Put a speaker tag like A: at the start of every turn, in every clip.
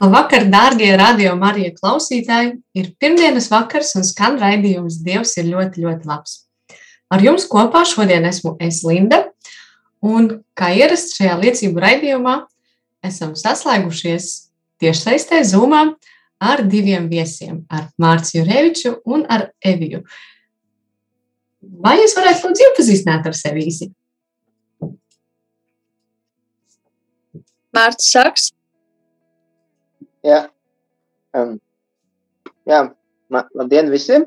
A: Labvakar, dārgie radio Marija klausītāji! Ir pirmdienas vakars un skan raidījums Dievs ir ļoti, ļoti labs. Ar jums kopā šodien esmu es Linda, un kā ierasts šajā liecību raidījumā, esam saslēgušies tiešsaistē Zoomā ar diviem viesiem, ar Mārciņu Reviču un ar Eviju. Vai jūs varētu lūdzu iepazīstināt ar sevi īsi?
B: Mārcis saks,
C: um, jā ma, labdien visiem!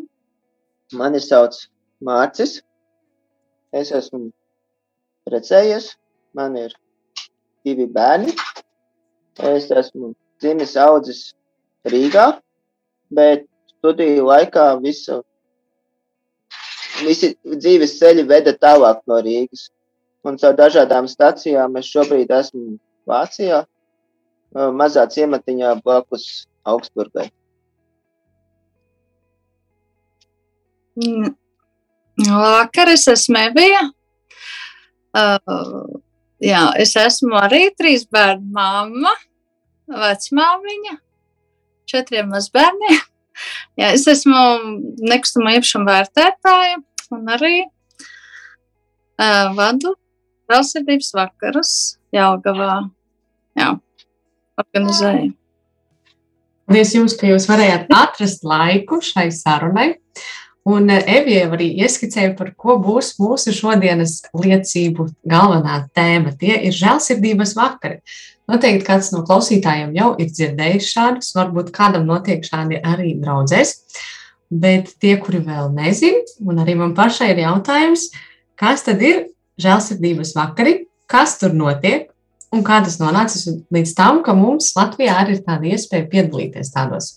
C: Mani sauc Mārcis. Es esmu precējies. Man ir divi bērni. Es esmu dzimis audzis Rīgā, bet studiju laikā visu, visi dzīves ceļi veda tālāk no Rīgas. Un caur dažādām stacijām es šobrīd esmu Vācijā, mazā ciematiņā blakus Augsburgai.
B: Mm. Vakar es esmu Evija. Uh, jā, es esmu arī trīs bērnu mamma, vecmāmiņa, četriem mazbērniem. Jā, es esmu nekustamo īpašumu vērtētāja un arī uh, vadu valstsardības vakarus Jelgavā. Jā, organizēju.
A: Paldies jums, ka jūs varējāt atrast laiku šai sarunai. Un eh, Evija arī ieskicēja, par ko būs mūsu šodienas liecību galvenā tēma. Tie ir žēlsirdības vakari. Noteikti kāds no klausītājiem jau ir dzirdējis šādus, varbūt kādam notiek šādi arī draudzēs. Bet tie, kuri vēl nezina, un arī man pašai ir jautājums, kas tad ir žēlsirdības vakari, kas tur notiek, un kā tas nonācis līdz tam, ka mums Latvijā arī ir tāda iespēja piedalīties tādos.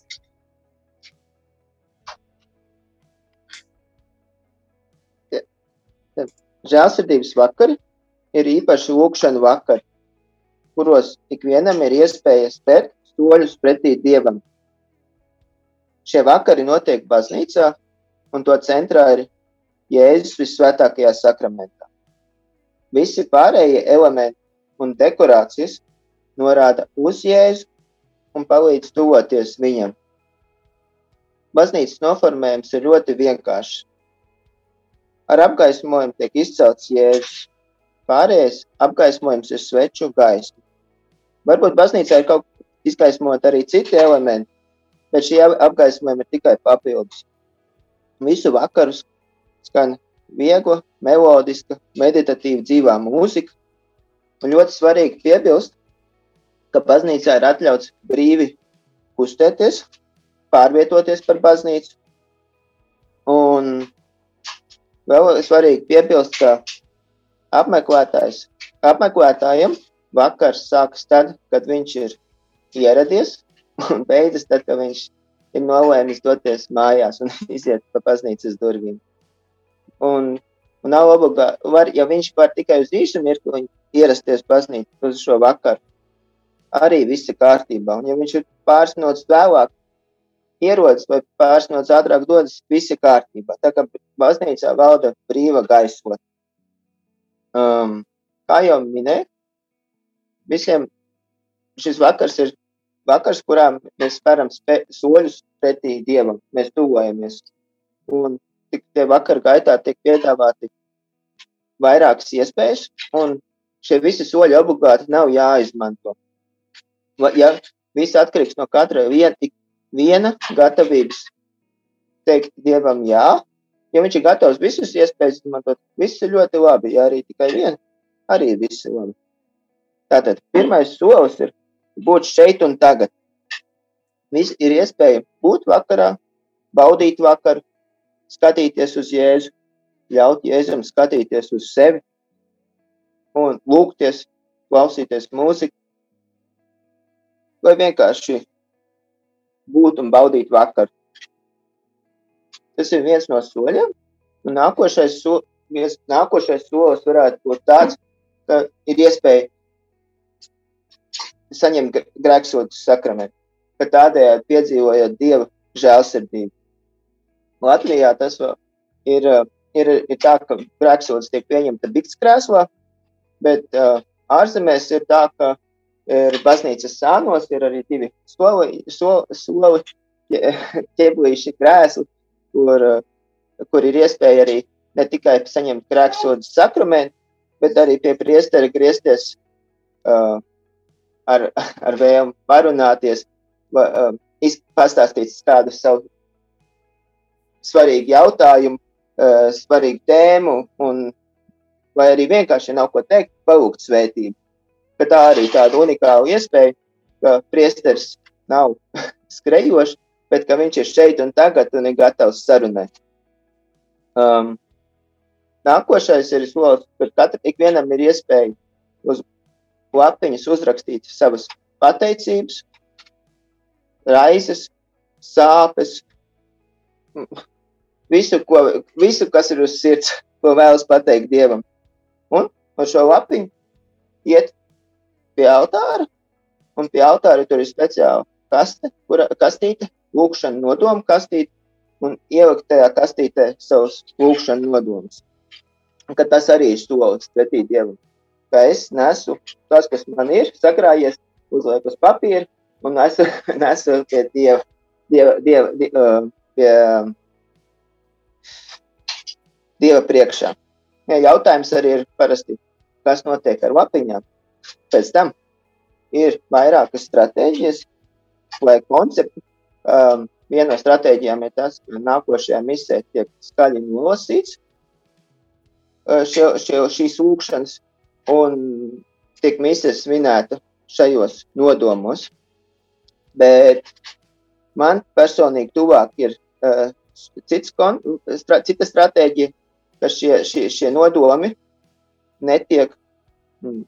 C: Žēlsirdības vakari ir īpaši lūkšana vakari, kuros ikvienam ir iespēja spērt soļus pretī Dievam. Šie vakari notiek baznīcā, un to centrā ir Jēzus visvētākajā sakramentā. Visi pārējie elementi un dekorācijas norāda uz Jēzu un palīdz tuvoties viņam. Baznīcas noformējums ir ļoti vienkāršs. Ar apgaismojumu tiek izcelts jēzus. Pārējais apgaismojums ir sveču gaisma. Varbūt baznīcā ir kaut kā izgaismot arī citi elementi, bet šī apgaismojuma ir tikai papildus. Visu vakarus skan viegla, melodiska, meditatīva dzīvā mūzika. Un ļoti svarīgi piebilst, ka baznīcā ir atļauts brīvi kustēties, pārvietoties par baznīcu. Un Vēl svarīgi piebilst, ka apmeklētājs, apmeklētājiem vakars sākas tad, kad viņš ir ieradies, un beidzas tad, kad viņš ir nolēmis doties mājās un iziet pa baznīcas durvīm. Un, un nav obligāti, ja viņš var tikai uz īsu mirkli ierasties baznīcā uz šo vakaru, arī viss ir kārtībā. Un ja viņš ir pāris minūtes vēlāk, ierodas vai pāris minūtes ātrāk dodas, viss ir kārtībā. Tā kā baznīcā valda brīva gaisotne. Um, kā jau minēju, visiem šis vakars ir vakars, kurā mēs speram soļus pretī Dievam. Mēs tuvojamies. Un tie vakar gaitā tiek piedāvāti vairākas iespējas, un šie visi soļi obligāti nav jāizmanto. Ja viss atkarīgs no katra viena, viena gatavības teikt Dievam jā. Ja viņš ir gatavs visus iespējas izmantot, viss ir ļoti labi. Ja arī tikai viena, arī viss ir labi. Tātad pirmais solis ir būt šeit un tagad. Viss ir iespēja būt vakarā, baudīt vakaru, skatīties uz Jēzu, ļaut Jēzum skatīties uz sevi un lūgties, klausīties mūziku, vai vienkārši būt un baudīt vakaru. Tas ir viens no soļiem, un nākošais, so, viens, nākošais solis varētu būt tāds, ka ir iespēja saņemt grēksodu sakramentu, ka tādējādi piedzīvojot Dieva žēlsirdību. Latvijā tas ir, ir, ir tā, ka grēksods tiek pieņemta bikts krēslā, bet uh, ārzemēs ir tā, ka ir baznīcas sānos, ir arī divi soli, soli, soli ķeblīši krēsli, kur, kur ir iespēja arī ne tikai saņemt grēksodu sakramentu, bet arī pie priestera griezties uh, ar, ar vēlmu parunāties, va, uh, pastāstīt kādu savu svarīgu jautājumu, uh, svarīgu tēmu, un, vai arī vienkārši nav ko teikt, palūgt svētību. Ka tā arī tāda unikāla iespēja, ka priesteris nav skrejošs, bet ka viņš ir šeit un tagad un ir gatavs sarunai. Um, nākošais ir solis, ka katram ikvienam ir iespēja uz lapiņas uzrakstīt savas pateicības, raizes, sāpes, visu, ko, visu, kas ir uz sirds, ko vēlas pateikt Dievam. Un ar šo lapiņu iet pie altāra, un pie altāra tur ir speciāla kaste, kura, kastīte, lūkšana nodomu kastīte, un ielikt tajā kastītē savus lūkšana nodomus. Un, ka tas arī ir solis pretī Dievam. Ka es nesu tas, kas man ir sakrājies, uzlieku uz papīra un nesu, nesu pie Dieva, dieva, dieva, dieva, pie Dieva priekšā. Ja, jautājums arī ir parasti, kas notiek ar lapiņām. Pēc tam ir vairākas stratēģijas vai koncepti. Um, viena no stratēģijām ir tas, ka nākošajā misē tiek skaļi nolasīts uh, šie, šie, šīs lūkšanas un tiek mises svinēta šajos nodomos. Bet man personīgi tuvāk ir uh, cits kon, stra, cita stratēģija, ka šie, šie, šie nodomi netiek mm,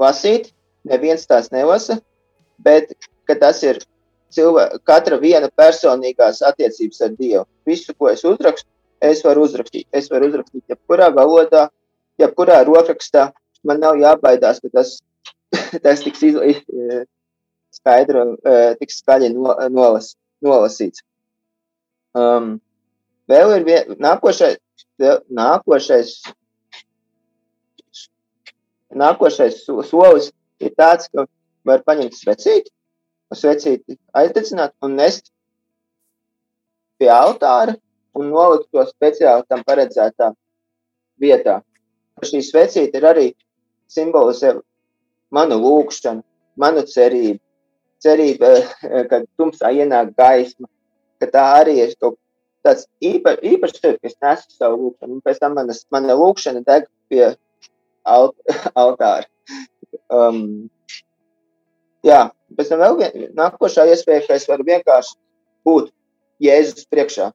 C: lasīti, neviens tās nelasa, bet tas ir cilvēka, katra viena personīgās attiecības ar Dievu. Visu, ko es uzrakstu, es varu uzrakstīt. Es varu uzrakstīt jebkurā valodā, jebkurā rokrakstā. Man nav jābaidās, ka tas, tas tiks izla, skaidri, tiks skaļi no, nolas, nolasīts. Um, vēl ir vien, nākošais, nākošais, nākošais solis ir tāds, ka var paņemt svecīti, svecīti aizdedzināt un nest pie altāra un nolikt to speciāli tam paredzētā vietā. Šī svecīte ir arī simbolizē manu lūgšanu, manu cerību, cerību, ka tumsā ienāk gaisma, ka tā arī ir kaut tāds īpa, īpašs šķiet, ka es nesu savu lūkšanu, un pēc tam manas, mana lūkšana deg pie alt, altāra. Um, jā, pēc tam vēl vien, nākošā iespēja, ka es varu vienkārši būt Jēzus priekšā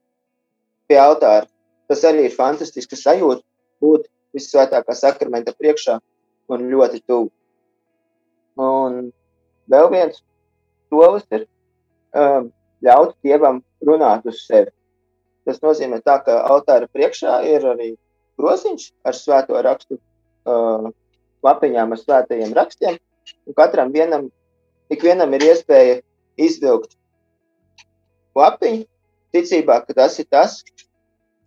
C: pie altāra. Tas arī ir fantastiski sajūta būt visvētākā sakramenta priekšā un ļoti tuvu. Un vēl viens solis ir um, ļaut Dievam runāt uz sevi. Tas nozīmē, tā, ka altāra priekšā ir arī groziņš ar svēto rakstu uh, lapiņām ar svētajiem rakstiem. Katram vienam, vienam ir iespēja izvilkt lapiņu, ticībā, ka tas ir tas,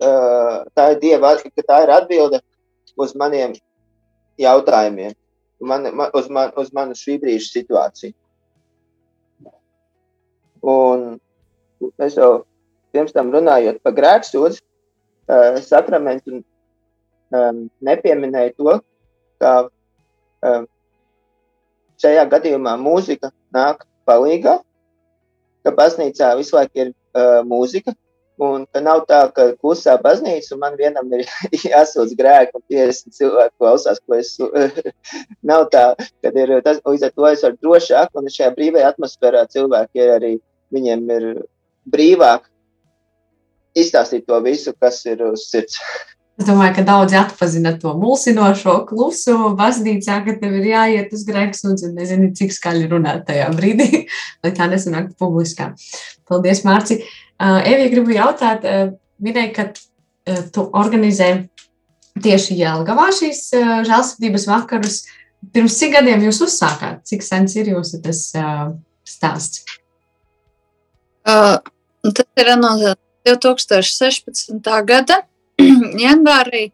C: uh, tā ir Dieva, ka tā ir atbilde uz maniem jautājumiem, man, man, uz, man, uz manu šī brīža situāciju. Un es jau pirms tam runājot par grēksūdzi, uh, sakramentu um, nepieminēju to, ka um, šajā gadījumā mūzika nāk palīgā, ka baznīcā visu laiku ir uh, mūzika, un ka nav tā, ka klusā baznīca, un man vienam ir jāsūdz grēki, un 50 cilvēku klausās, ko es, nav tā, kad ir tas, līdz ar to es varu drošāk, un šajā brīvajā atmosfērā cilvēki ir arī, viņiem ir brīvāk izstāstīt to visu, kas ir uz sirds.
A: Es domāju, ka daudzi atpazina to mulsinošo klusumu baznīcā, ka tev ir jāiet uz grēks un nezinu, cik skaļi runāt tajā brīdī, lai tā nesanāktu publiskā. Paldies, Mārci. Uh, Evija, gribu jautāt, uh, minēja, ka uh, tu organizē tieši Jelgavā šīs žēlsirdības vakarus. Pirms cik gadiem jūs uzsākāt? Cik sens ir jūsu tas stāsts?
B: Uh, tas ir no 2016. gada janvārī.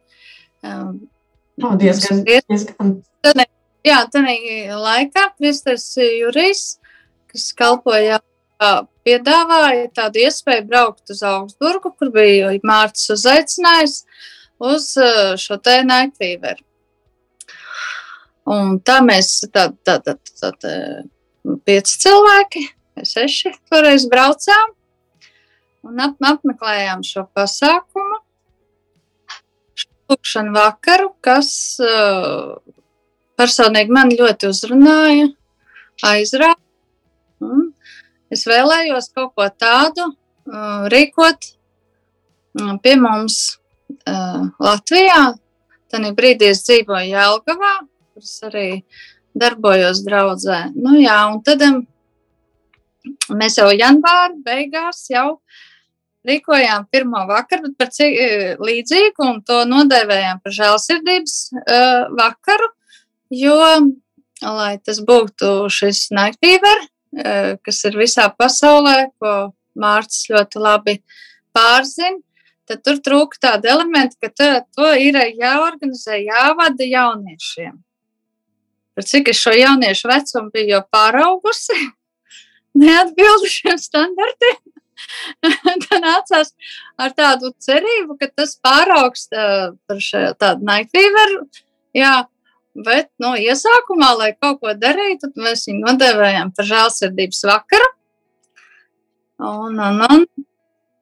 B: Um,
A: Oh, diezgan, diezgan.
B: Jā, tādā laikā Kristers Jurijs, kas kalpoja, piedāvāja tādu iespēju braukt uz Augsburgu, kur bija Mārcis uzaicinājis uz šo te Night Fever. Un tā mēs, tā, tā, tā, tā pieci cilvēki, seši toreiz braucām un ap, apmeklējām šo pasākumu lūkšanu vakaru, kas uh, personīgi man ļoti uzrunāja, aizrāva. Es vēlējos kaut ko tādu uh, rīkot uh, pie mums uh, Latvijā. Tad brīdī es dzīvoju Jelgavā, kuras arī darbojos draudzē. Nu, jā, un tad um, mēs jau janvāra beigās jau rīkojām pirmo vakaru, par cik līdzīgu, un to nodēvējām par žēlsirdības uh, vakaru, jo, lai tas būtu šis night fever, uh, kas ir visā pasaulē, ko Mārcis ļoti labi pārzina, tad tur trūka tāda elementa, ka to, to ir jāorganizē, jāvada jauniešiem. Par cik es šo jauniešu vecumu biju jau pāraugusi, neatbildu šiem standartiem. tā nācās ar tādu cerību, ka tas pāraugs par tādu fever. Jā, bet no nu, iesākumā, lai kaut ko darītu, mēs viņu nodēvējām par žēlsirdības vakaru. Un, un, un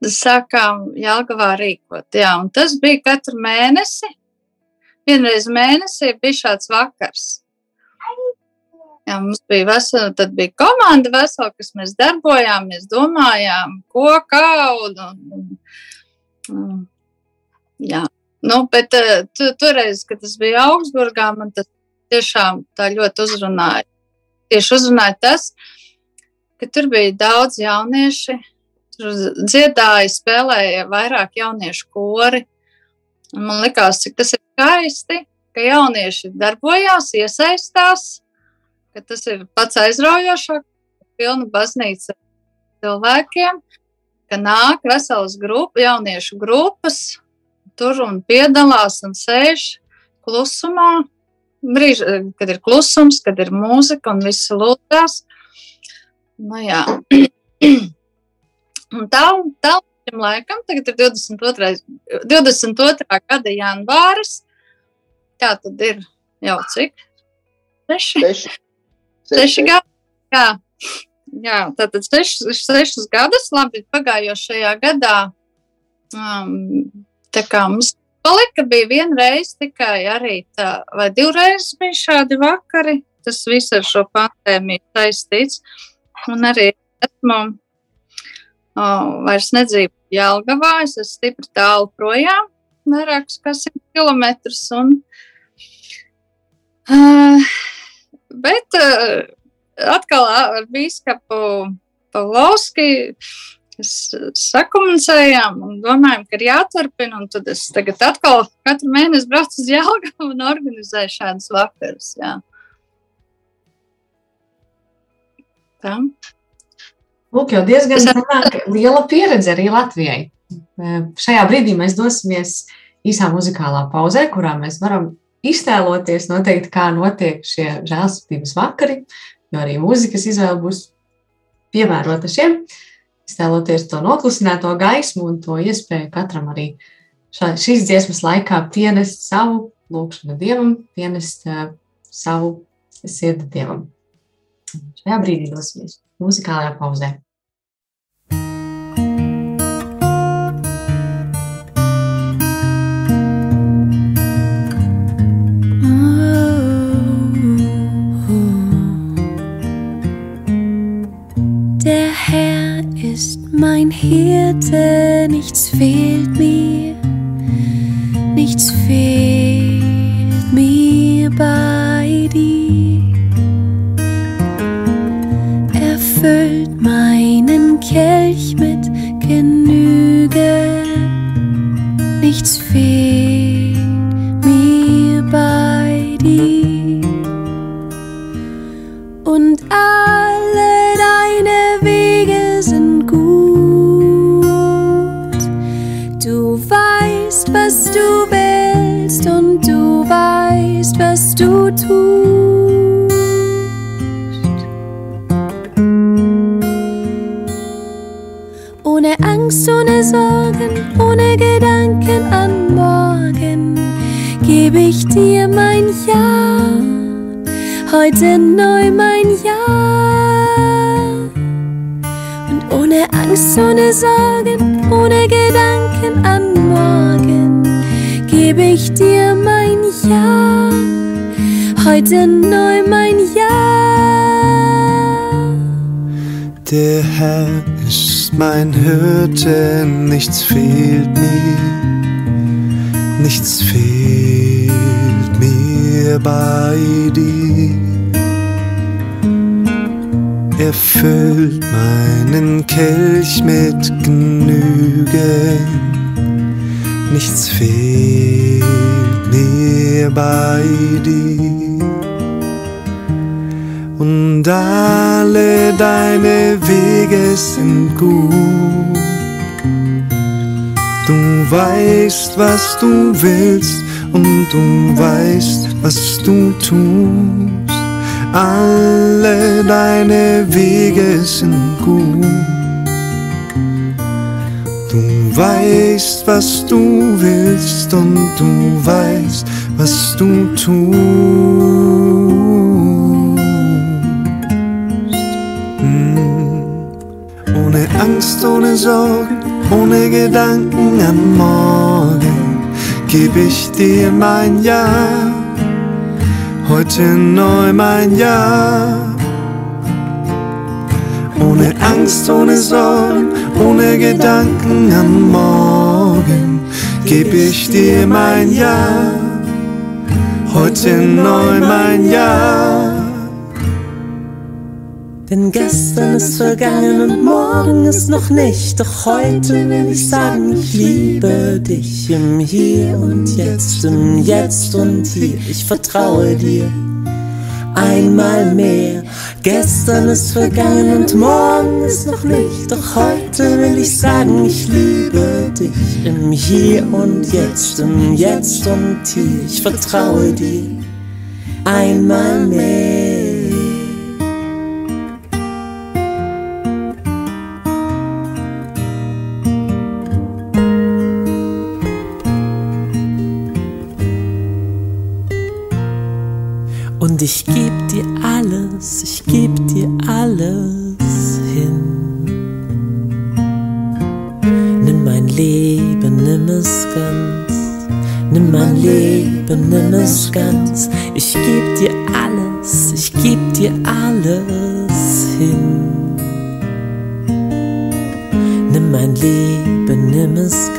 B: sākām Jālgavā rīkot. Jā, un tas bija katru mēnesi. Vienreiz mēnesī bija šāds vakars. Jā, mums bija vesela, tad bija komanda vesela, kas mēs darbojāmies, domājām, ko kaudu. Jā, nu, bet tu, toreiz, kad tas bija Augsburgā, man tas tiešām tā ļoti uzrunāja. Tieši uzrunāja tas, ka tur bija daudz jaunieši, tur dziedāja, spēlēja vairāk jauniešu kori. Man likās, cik tas ir skaisti, ka jaunieši darbojās, iesaistās ka tas ir pats aizraujošāk, pilna baznīca cilvēkiem, ka nāk veselas grupa, jauniešu grupas tur un piedalās un sēž klusumā. Brīži, kad ir klusums, kad ir mūzika un viss lūdzās. Nu, jā. un tā, tā šim laikam, tagad ir 22. 22. gada janvāris. Tā tad ir jau cik? Seši.
C: Seši.
B: Seši gadi. Jā, jā tātad sešus, sešus gadus, labi, pagājušajā gadā. Um, tā kā mums palika, bija viena reize tikai arī tā, vai divreiz bija šādi vakari. Tas viss ar šo pandēmiju saistīts. Un arī esmu oh, vairs nedzīvoju Jālgavā, es esmu stipri tālu projām, vairākus kā simt kilometrus. Un, uh, Bet uh, atkal ar biskupu Pavlovski sakomunicējām un domājam, ka ir jāturpina. Tad es tagad atkal katru mēnesi braucu uz Jālgavu un organizēju šādus vakarus. Jā. Tā.
A: Lūk, jau diezgan sanāk, liela pieredze arī Latvijai. Šajā brīdī mēs dosimies īsā muzikālā pauzē, kurā mēs varam iztēloties noteikti, kā notiek šie žēlsirdības vakari, jo arī mūzikas izvēle būs piemērota šiem. Iztēloties to noklusināto gaismu un to iespēju katram arī šā, šīs dziesmas laikā pienest savu lūgšanu dievam, pienest uh, savu sirdi dievam. Šajā brīdī dosimies muzikālajā pauzē.
D: Mein Hirte, nichts fehlt mir, Er füllt meinen Kelch mit Genüge, nichts fehlt mir bei dir und alle deine Wege sind gut. Du weißt, was du willst und du weißt, was du tust.
E: Alle deine Wege sind gut. Du weißt, was du willst und du weißt, was du tust. Mm. Ohne Angst, ohne Sorgen, ohne Gedanken an morgen, geb ich dir mein Ja. Heute neu mein Ja. Ohne Angst, ohne Sorgen, ohne Gedanken an morgen, geb ich dir mein Ja. Heute neu mein Ja.
F: Denn gestern ist vergangen und morgen ist noch nicht. Doch heute will ich sagen, ich liebe dich im Hier und Jetzt, im Jetzt und Hier. Ich vertraue dir einmal mehr. Gestern ist vergangen und morgen ist noch nicht. Doch heute will ich sagen, ich liebe dich im Hier und Jetzt, im Jetzt und Hier. Ich vertraue dir einmal mehr.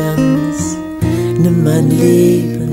F: Ganz. Nimm mein Leben,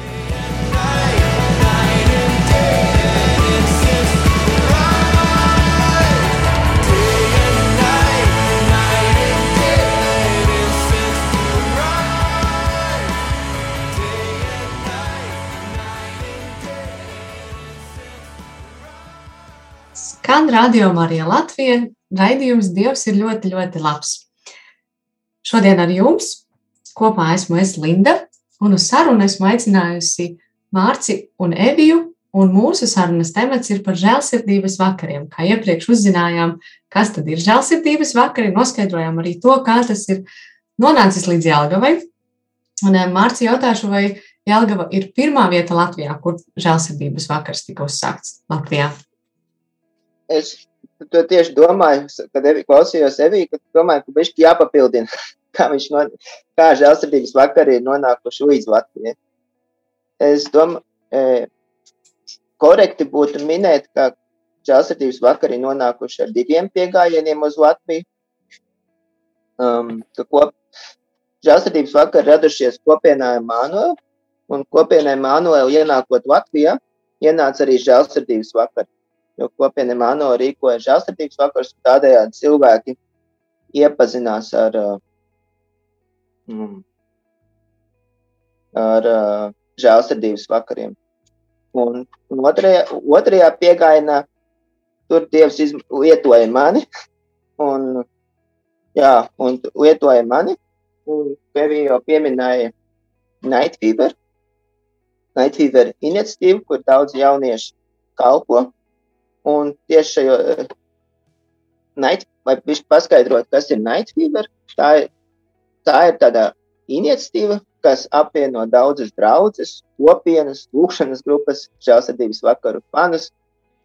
A: Skan Radio Marija Latvija. Raidījums Dievs ir ļoti, ļoti labs. Šodien ar jums kopā esmu es Linda, un uz sarunu esmu aicinājusi Mārci un Eviju, un mūsu sarunas temats ir par žēlsirdības vakariem. Kā iepriekš uzzinājām, kas tad ir žēlsirdības vakari, noskaidrojām arī to, kā tas ir nonācis līdz Jelgavai. Un eh, Mārci jautāšu, vai Jelgava ir pirmā vieta Latvijā, kur žēlsirdības vakars tika uzsākts Latvijā?
C: Es to tieši domāju, kad evi, klausījos Evī, kad domāju, ka bišķi jāpapildina, kā viņš no, kā žēlsirdības vakari ir nonākuši līdz Latvijai. Es domāju, e, korekti būtu minēt, ka žēlsirdības vakari nonākuši ar diviem piegājieniem uz Latviju. Um, kop, žēlsirdības vakari radušies kopienā Emanuela, un kopienai Emanuela ienākot Latvijā, ienāca arī žēlsirdības vakari. Jo kopiena Emanuela rīkoja žēlsirdības vakars, un tādējādi cilvēki iepazinās ar, mm, ar žēlsirdības vakariem. Un, un otrajā, otrajā piegājienā tur Dievs lietoja mani, un, jā, un lietoja mani, un tevi jau pieminēja Night Fever, Night Fever iniciatīvu, kur daudz jauniešu kalpo, un tieši šajo Night, vai viņš paskaidrot, kas ir Night Fever, tā ir, tā ir tāda iniciatīva, kas apvieno daudzas draudzes, kopienas, lūkšanas grupas, žēlsirdības vakaru fanus,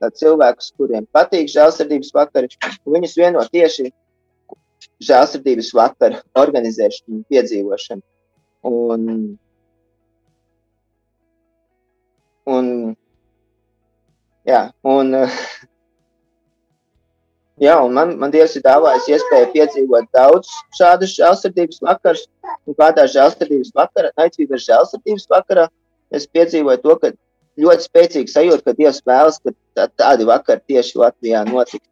C: cilvēkus, kuriem patīk žēlsirdības vakari. Viņus vieno tieši žēlsirdības vakaru organizēšanu un piedzīvošanu. Un, un, jā, un, jā, un man, man Dievs ir dāvājis iespēju piedzīvot daudz šādus žēlsirdības vakarus, un kādā žēlsirdības vakarā, naicības žēlsirdības vakarā, es piedzīvoju to, ka ļoti spēcīgi sajūta, ka Dievs vēlas, ka tā, tādi vakari tieši Latvijā notiktu.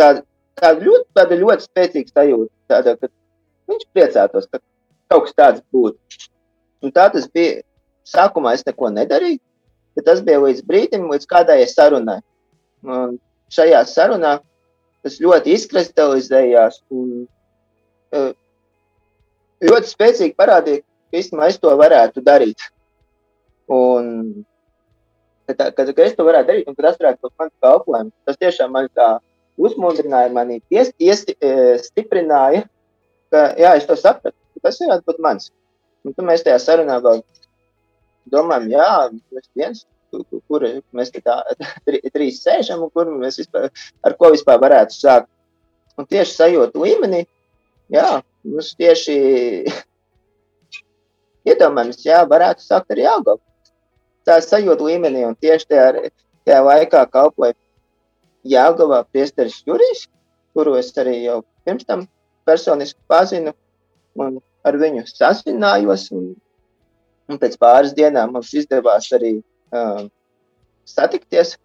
C: Tāda, tāda, ļoti, tāda ļoti spēcīga sajūta, tāda, ka viņš priecātos, ka kaut kas tāds būtu. Un tā tas bija. Sākumā es neko nedarīju, bet tas bija līdz brīdim, līdz kādai sarunai. Un šajā sarunā tas ļoti izkristalizējās un uh, ļoti spēcīgi parādīja, ka īstenībā es to varētu darīt. Un, kad, kad, kad es to varētu darīt, un kad es varētu būt mans kalpojums, tas tiešām man tā uzmundrināja, mani ies, ies, stiprināja, ka jā, es to sapratu, ka tas varētu būt mans. Un tad mēs tajā sarunā vēl domājam, jā, mēs viens, kur, kur mēs tā trīs sēžam un kur mēs vispār, ar ko vispār varētu sākt. Un tieši sajūtu līmenī, jā, Mums tieši iedomājams, jā, varētu sākt ar jāgabu. Tā sajūta līmenī, un tieši tajā, tajā laikā kalpoja Jāgavā priesteris Jurijs, kuru es arī jau pirms tam personiski pazinu, un ar viņu sazinājos, un, un pēc pāris dienām mums izdevās arī um, satikties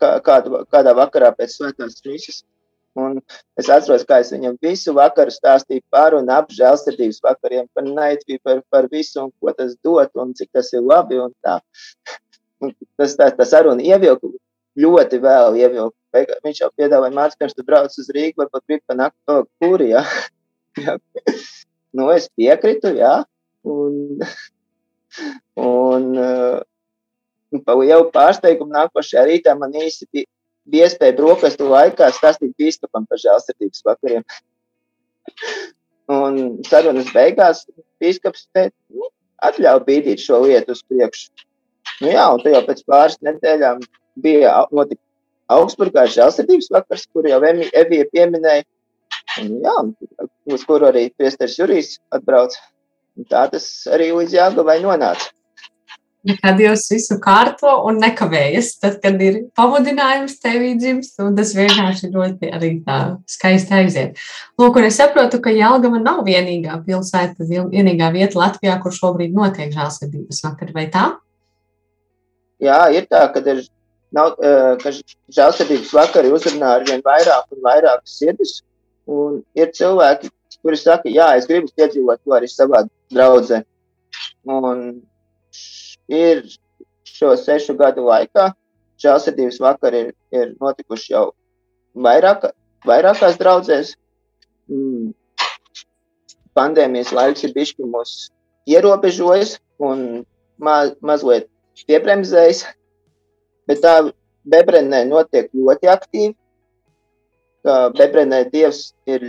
C: kā, kādu, kādā vakarā pēc svētās trīsas Un es atceros, kā es viņam visu vakaru stāstīju par un ap žēlsirdības vakariem, par naidvību, par, par visu, un ko tas dod, un cik tas ir labi. Un tā. un tas, tā, tas aruna ievilka ļoti vēl. Ievilka. Viņš jau piedāvāja mācīt, pirms tu brauc uz Rīgu, varbūt grib panākt to kuri, jā. jā. nu, es piekritu, jā. Un, un, un jau pārsteigumu nākošajā rītā man īsti bija iespēja brokastu laikā stāstīt biskupam par žēlsirdības vakariem. un sarunas beigās biskups nu, atļauj bīdīt šo lietu uz priekšu. Nu, jā, un jau pēc pāris nedēļām bija notika Augsburgā žēlsirdības vakars, kur jau Evija pieminēja. Un, jā, uz kuru arī priesteris Jurijs atbrauc. Un tā tas arī līdz Jāgavai nonāca
A: kad Dievs visu kārto un nekavējas, tad, kad ir pamudinājums tevī dzimst, un tas vienkārši ļoti arī tā skaisti aiziet. Lūk, un es saprotu, ka Jelgava nav vienīgā pilsēta, vienīgā vieta Latvijā, kur šobrīd notiek žālsirdības vakari, vai tā?
C: Jā, ir tā, ka ir nav, ka žēlsirdības vakari uzrunā ar vien vairāk un vairāk sirdis. Un ir cilvēki, kuri saka, jā, es gribu piedzīvot to arī savā draudzē. Un ir šo sešu gadu laikā žēlsirdības vakari ir, ir notikuši jau vairāk, vairākās draudzēs. Mm. Pandēmijas laiks ir bijis mūs ierobežojis un ma mazliet piebremzējis, bet tā Bebrenē notiek ļoti aktīvi. Bebrenē Dievs ir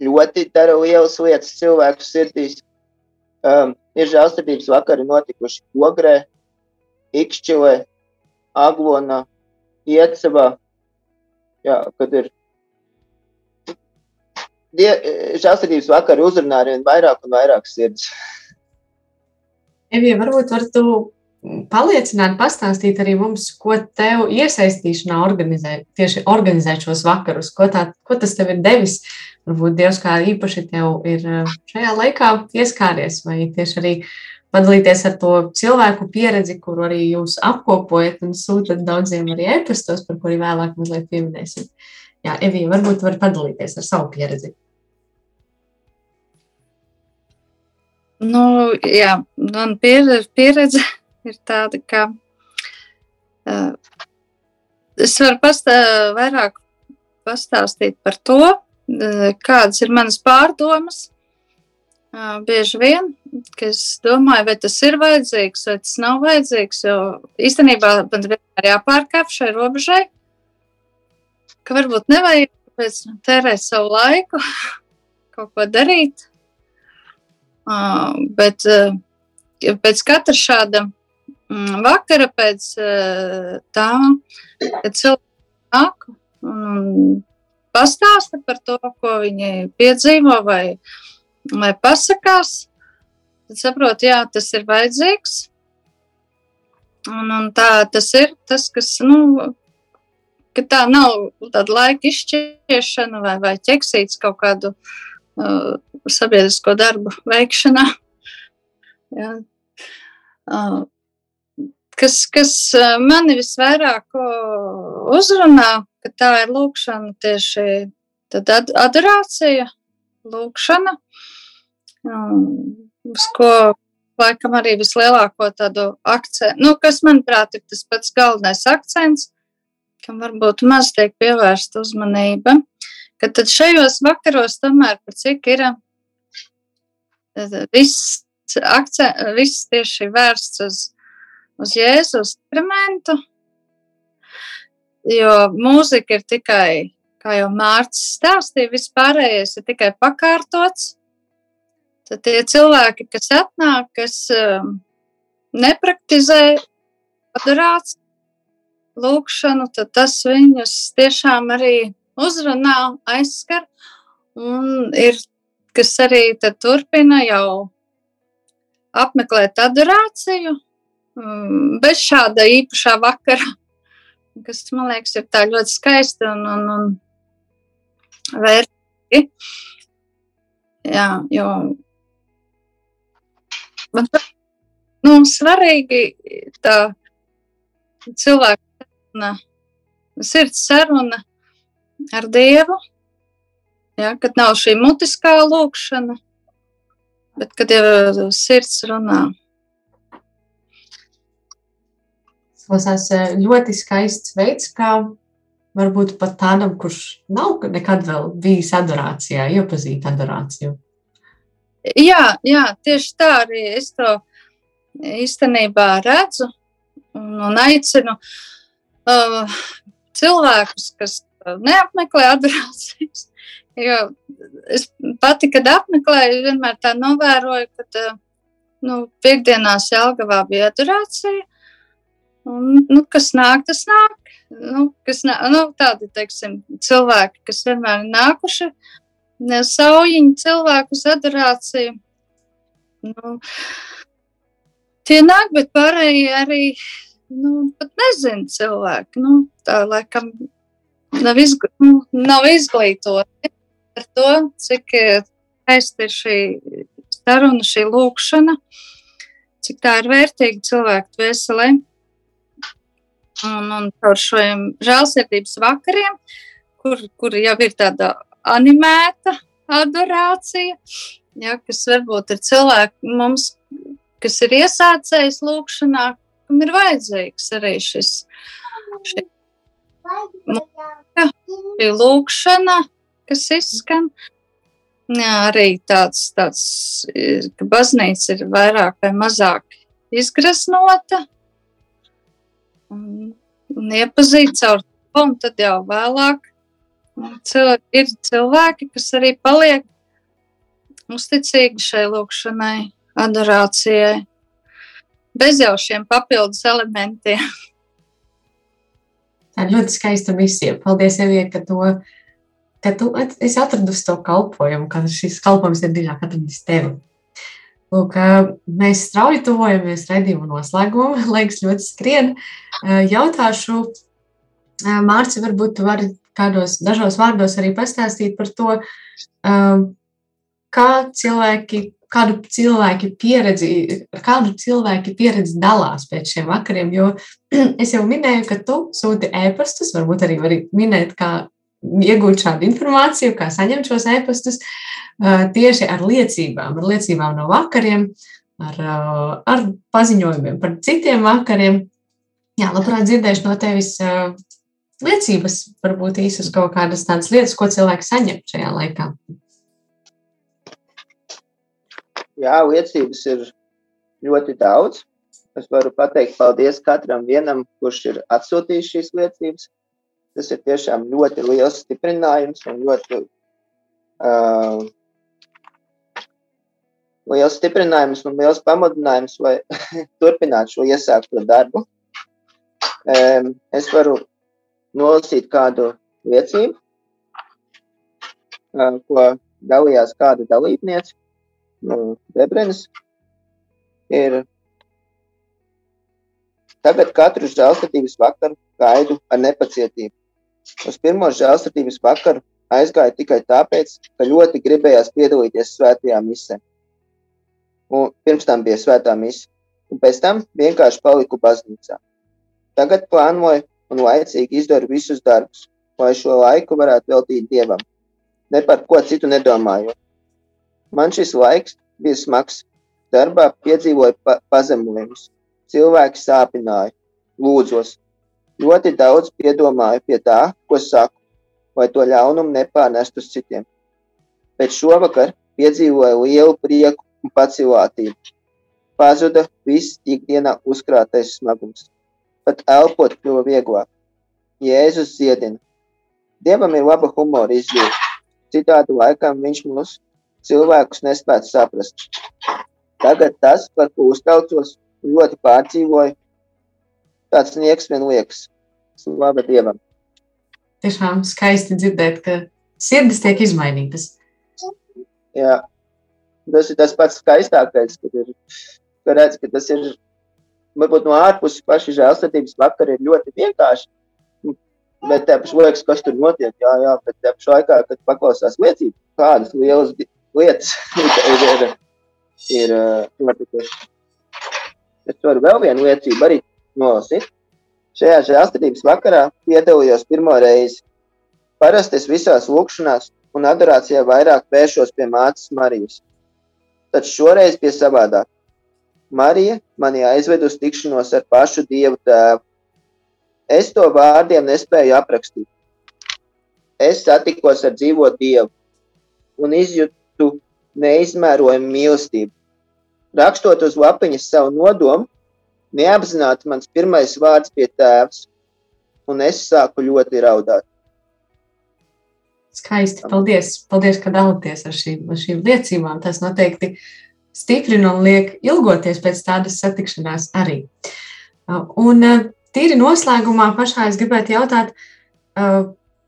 C: ļoti dara lielas lietas cilvēku sirdīs. Um, ir žēlsirdības vakari notikuši Ogrē, Ikšķilē, Aglonā, Iecavā. Jā, kad ir žēlsirdības vakari uzrunā arvien vairāk un vairāk sirds.
A: Evija, varbūt var tu paliecināt, pastāstīt arī mums, ko tev iesaistīšanā organizē, tieši organizēt šos vakarus, ko, tā, ko tas tev ir devis. Varbūt Dievs kā īpaši tev ir eh, šajā laikā ieskāries, vai tieši arī padalīties ar to cilvēku pieredzi, kuru arī jūs apkopojat un sūtat daudziem arī e-pastos, par kuriem vēlāk mazliet pieminēsim. Jā, Evija, varbūt var padalīties ar savu pieredzi.
B: Nu, jā, man pieredze, pieredze ir tāda, ka uh, es varu pastā, vairāk pastāstīt par to, uh, kādas ir manas pārdomas. Uh, bieži vien, ka es domāju, vai tas ir vajadzīgs, vai tas nav vajadzīgs. Jo īstenībā man vienmēr jāpārkāpj šai robežai, ka varbūt nevajag tērēt savu laiku, kaut ko darīt. Uh, bet uh, pēc katra šāda vakara pēc eh, tā, kad cilvēki nāk un pastāsta par to, ko viņi piedzīvo vai, vai pasakās, tad saprot, jā, tas ir vajadzīgs. Un, un tā tas ir tas, kas, nu, ka tā nav tāda laika izšķiešana vai, vai ķeksīts kaut kādu uh, sabiedrisko darbu veikšanā. Jā. Uh, kas, kas mani visvairāk uzrunā, ka tā ir lūkšana tieši tad adorācija, lūkšana, uz ko laikam arī vislielāko tādu akcentu, nu, kas, manuprāt, ir tas pats galvenais akcents, kam varbūt maz tiek pievērsta uzmanība, ka tad šajos vakaros tomēr par cik ir viss, akcent, viss tieši vērsts uz uz Jēzus sakramentu, jo mūzika ir tikai, kā jau Mārcis stāstīja, vispārējais ir tikai pakārtots. Tad tie cilvēki, kas atnāk, kas um, nepraktizē adorāciju, lūkšanu, tad tas viņus tiešām arī uzrunā, aizskar. Un ir, kas arī turpina jau apmeklēt adorāciju, bez šāda īpašā vakara, kas man liekas, ir tā ļoti skaisti un, un, un vērtīgi. Jā, jo man nu, svarīgi tā cilvēka saruna, sirds saruna ar Dievu, ja, kad nav šī mutiskā lūkšana, bet kad jau sirds runā.
A: Klausās eh, ļoti skaists veids, kā varbūt pat tādam, kurš nav nekad vēl bijis adorācijā, iepazīt adorāciju.
B: Jā, jā, tieši tā arī es to īstenībā redzu un, un aicinu uh, cilvēkus, kas neapmeklē adorācijas. Jo es pati, kad apmeklēju, vienmēr tā novēroju, ka uh, nu, piekdienās Jelgavā bija adorācija. Un, nu, kas nāk, tas nāk. Nu, kas nā, nu, tādi teiksim, cilvēki, kas vienmēr ir nākuši, saujiņi cilvēku uz adorāciju. Nu, tie nāk, bet pārējie arī nu, pat nezina cilvēki. Nu, tā laikam nav, izgl nu, nav izglītoti par to, cik skaisti ir šī saruna, šī lūkšana, cik tā ir vērtīga cilvēku veselē. Un, un caur šiem žēlsirdības vakariem, kur, kur jau ir tāda animēta adorācija, ja, kas varbūt ir cilvēki mums, kas ir iesācējis lūkšanā, kam ir vajadzīgs arī šis šī lūkšana, kas izskan. Jā, arī tāds, tāds, ka baznīca ir vairāk vai mazāk izgraznota un, un iepazīt caur to, un tad jau vēlāk cil, ir cilvēki, kas arī paliek uzticīgi šai lūkšanai, adorācijai, bez jau šiem papildus elementiem.
A: Tā ir ļoti skaista misija. Paldies, Evija, ka to ka tu esi atradusi to kalpojumu, ka šis kalpojums ir dziļāk atradis tevi. Lūk, mēs strauji tuvojamies redzējumu noslēgumam, laiks ļoti skrien. Jautāšu, Mārci, varbūt tu vari kādos dažos vārdos arī pastāstīt par to, kā cilvēki, kādu cilvēki pieredzi, kādu cilvēki pieredzi dalās pēc šiem vakariem, jo es jau minēju, ka tu sūti ēpastus, varbūt arī vari minēt, kā iegūt šādu informāciju, kā saņemt šos e-pastus tieši ar liecībām, ar liecībām no vakariem, ar, ar paziņojumiem par citiem vakariem. Jā, labprāt dzirdēšu no tevis liecības, varbūt īsas kaut kādas tādas lietas, ko cilvēki saņem šajā laikā.
C: Jā, liecības ir ļoti daudz. Es varu pateikt paldies katram vienam, kurš ir atsūtījis šīs liecības. Tas ir tiešām ļoti liels stiprinājums un ļoti uh, liels stiprinājums un liels pamudinājums, lai turpinātu šo iesākto darbu. Um, es varu nolasīt kādu liecību, uh, ko dalījās kāda dalībniece no Debrenes. Ir tagad katru žēlstatības vakaru gaidu ar nepacietību. Uz pirmo žēlsirdības vakaru aizgāju tikai tāpēc, ka ļoti gribējās piedalīties svētajā misē. Un pirms tam bija svētā mise, un pēc tam vienkārši paliku baznīcā. Tagad plānoju un laicīgi izdaru visus darbus, lai šo laiku varētu veltīt dievam, ne par ko citu nedomājot. Man šis laiks bija smags. Darbā piedzīvoju pa pazemojumus, cilvēki sāpināja, lūdzos, Ļoti daudz piedomāju pie tā, ko saku, lai to ļaunumu nepārnest uz citiem. Bet šovakar piedzīvoju lielu prieku un pacilātību. Pazuda viss ikdienā uzkrātais smagums. Pat elpot kļuva vieglāk. Jēzus ziedina. Dievam ir laba humora izjūta. Citādi laikam viņš mūs cilvēkus nespētu saprast. Tagad tas, par ko uztraucos, ļoti pārdzīvoju, tāds nieks vien liekas. Slava Dievam!
A: Tiešām skaisti dzirdēt, ka sirdis tiek izmainītas.
C: Jā, tas ir tas pats skaistākais, kad ir, ka redz, ka tas ir, varbūt no ārpuses paši žēlstatības vakar ir ļoti vienkārši, bet te paši liekas, kas tur notiek, jā, jā, bet te paši laikā, kad paklausās liecību, kādas lielas lietas ir, ir, ir notikušas. Es varu vēl vienu liecību arī nolasīt. Šajā žēlstības vakarā piedalījos pirmo reizi. Parasti es visās lūkšanās un adorācijā vairāk vēršos pie mātes Marijas. Taču šoreiz bija savādāk. Marija mani aizved uz tikšanos ar pašu Dievu tēvu. Es to vārdiem nespēju aprakstīt. Es satikos ar dzīvo Dievu un izjūtu neizmērojamu mīlestību. Rakstot uz lapiņas savu nodomu, Neapzināti mans pirmais vārds bija tēvs, un es sāku ļoti raudāt.
A: Skaisti. Paldies, paldies ka dalāties ar šīm, ar šīm liecībām. Tas noteikti stiprina un liek ilgoties pēc tādas satikšanās arī. Un tīri noslēgumā pašā es gribētu jautāt,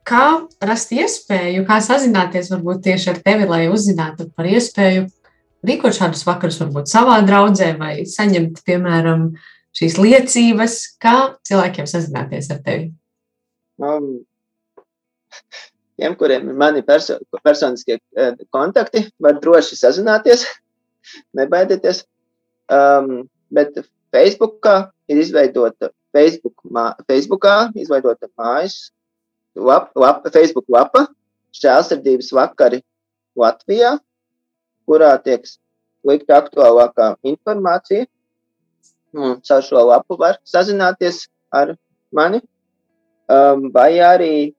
A: kā rast iespēju, kā sazināties varbūt tieši ar tevi, lai uzzinātu par iespēju rīkot šādus vakarus, varbūt savā draudzē, vai saņemt, piemēram, šīs liecības, kā cilvēkiem sazināties ar tevi?
C: Um, tiem, kuriem ir mani perso personiskie eh, kontakti, var droši sazināties, nebaidieties. Um, bet Facebookā ir izveidota Facebook, mā, Facebookā izveidota mājas lap, lap, Facebook lapa Žēlsirdības vakari Latvijā kurā tiek likta aktuālākā informācija. Un caur šo lapu var sazināties ar mani. um, vai arī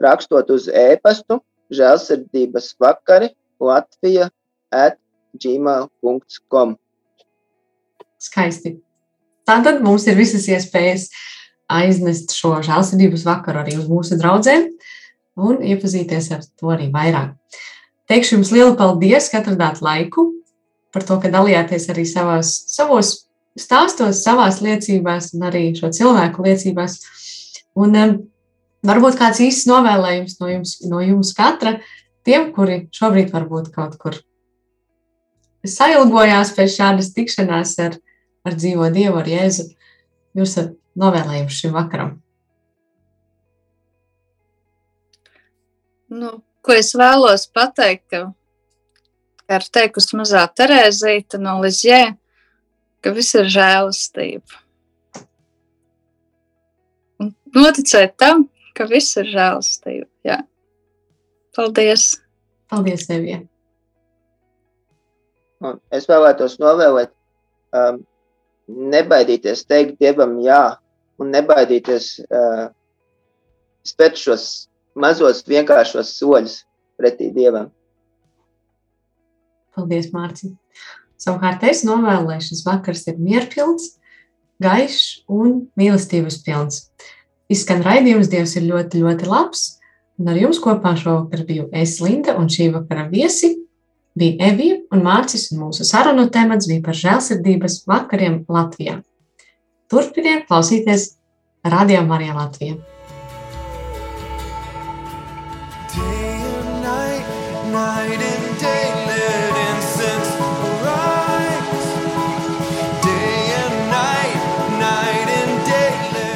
C: rakstot uz e-pastu žēlsirdības vakari Latvija at gmail.com.
A: Skaisti. Tātad mums ir visas iespējas aiznest šo žēlsirdības vakaru arī uz mūsu draugiem un iepazīties ar to arī vairāk. Teikšu jums lielu paldies, ka atradāt laiku par to, ka dalījāties arī savās, savos stāstos, savās liecībās un arī šo cilvēku liecībās. Un um, varbūt kāds īsts novēlējums no jums, no jums katra, tiem, kuri šobrīd varbūt kaut kur sailgojās pēc šādas tikšanās ar, ar dzīvo Dievu, ar Jēzu. Jūs esat novēlējums šim vakaram?
B: Nu, ko es vēlos pateikt, ka, ir teikusi mazā Terēzīta no Lizjē, ka viss ir žēlastība. Un noticēt tam, ka viss ir žēlastība. Jā. Paldies!
A: Paldies, Evija!
C: Un es vēlētos novēlēt, um, nebaidīties teikt Dievam jā, un nebaidīties uh, spērt šos mazos, vienkāršos soļus pretī Dievam.
A: Paldies, Mārciņ! Savukārt es novēlu, lai šis vakars ir mierpilns, gaišs un mīlestības pilns. Izskan raidījums, Dievs ir ļoti, ļoti labs, un ar jums kopā šovakar biju es Linda un šī vakara viesi bija Evija un Mārcis, un mūsu sarunu temats bija par žēlsirdības vakariem Latvijā. Turpiniet klausīties Radio Marija Latvijā.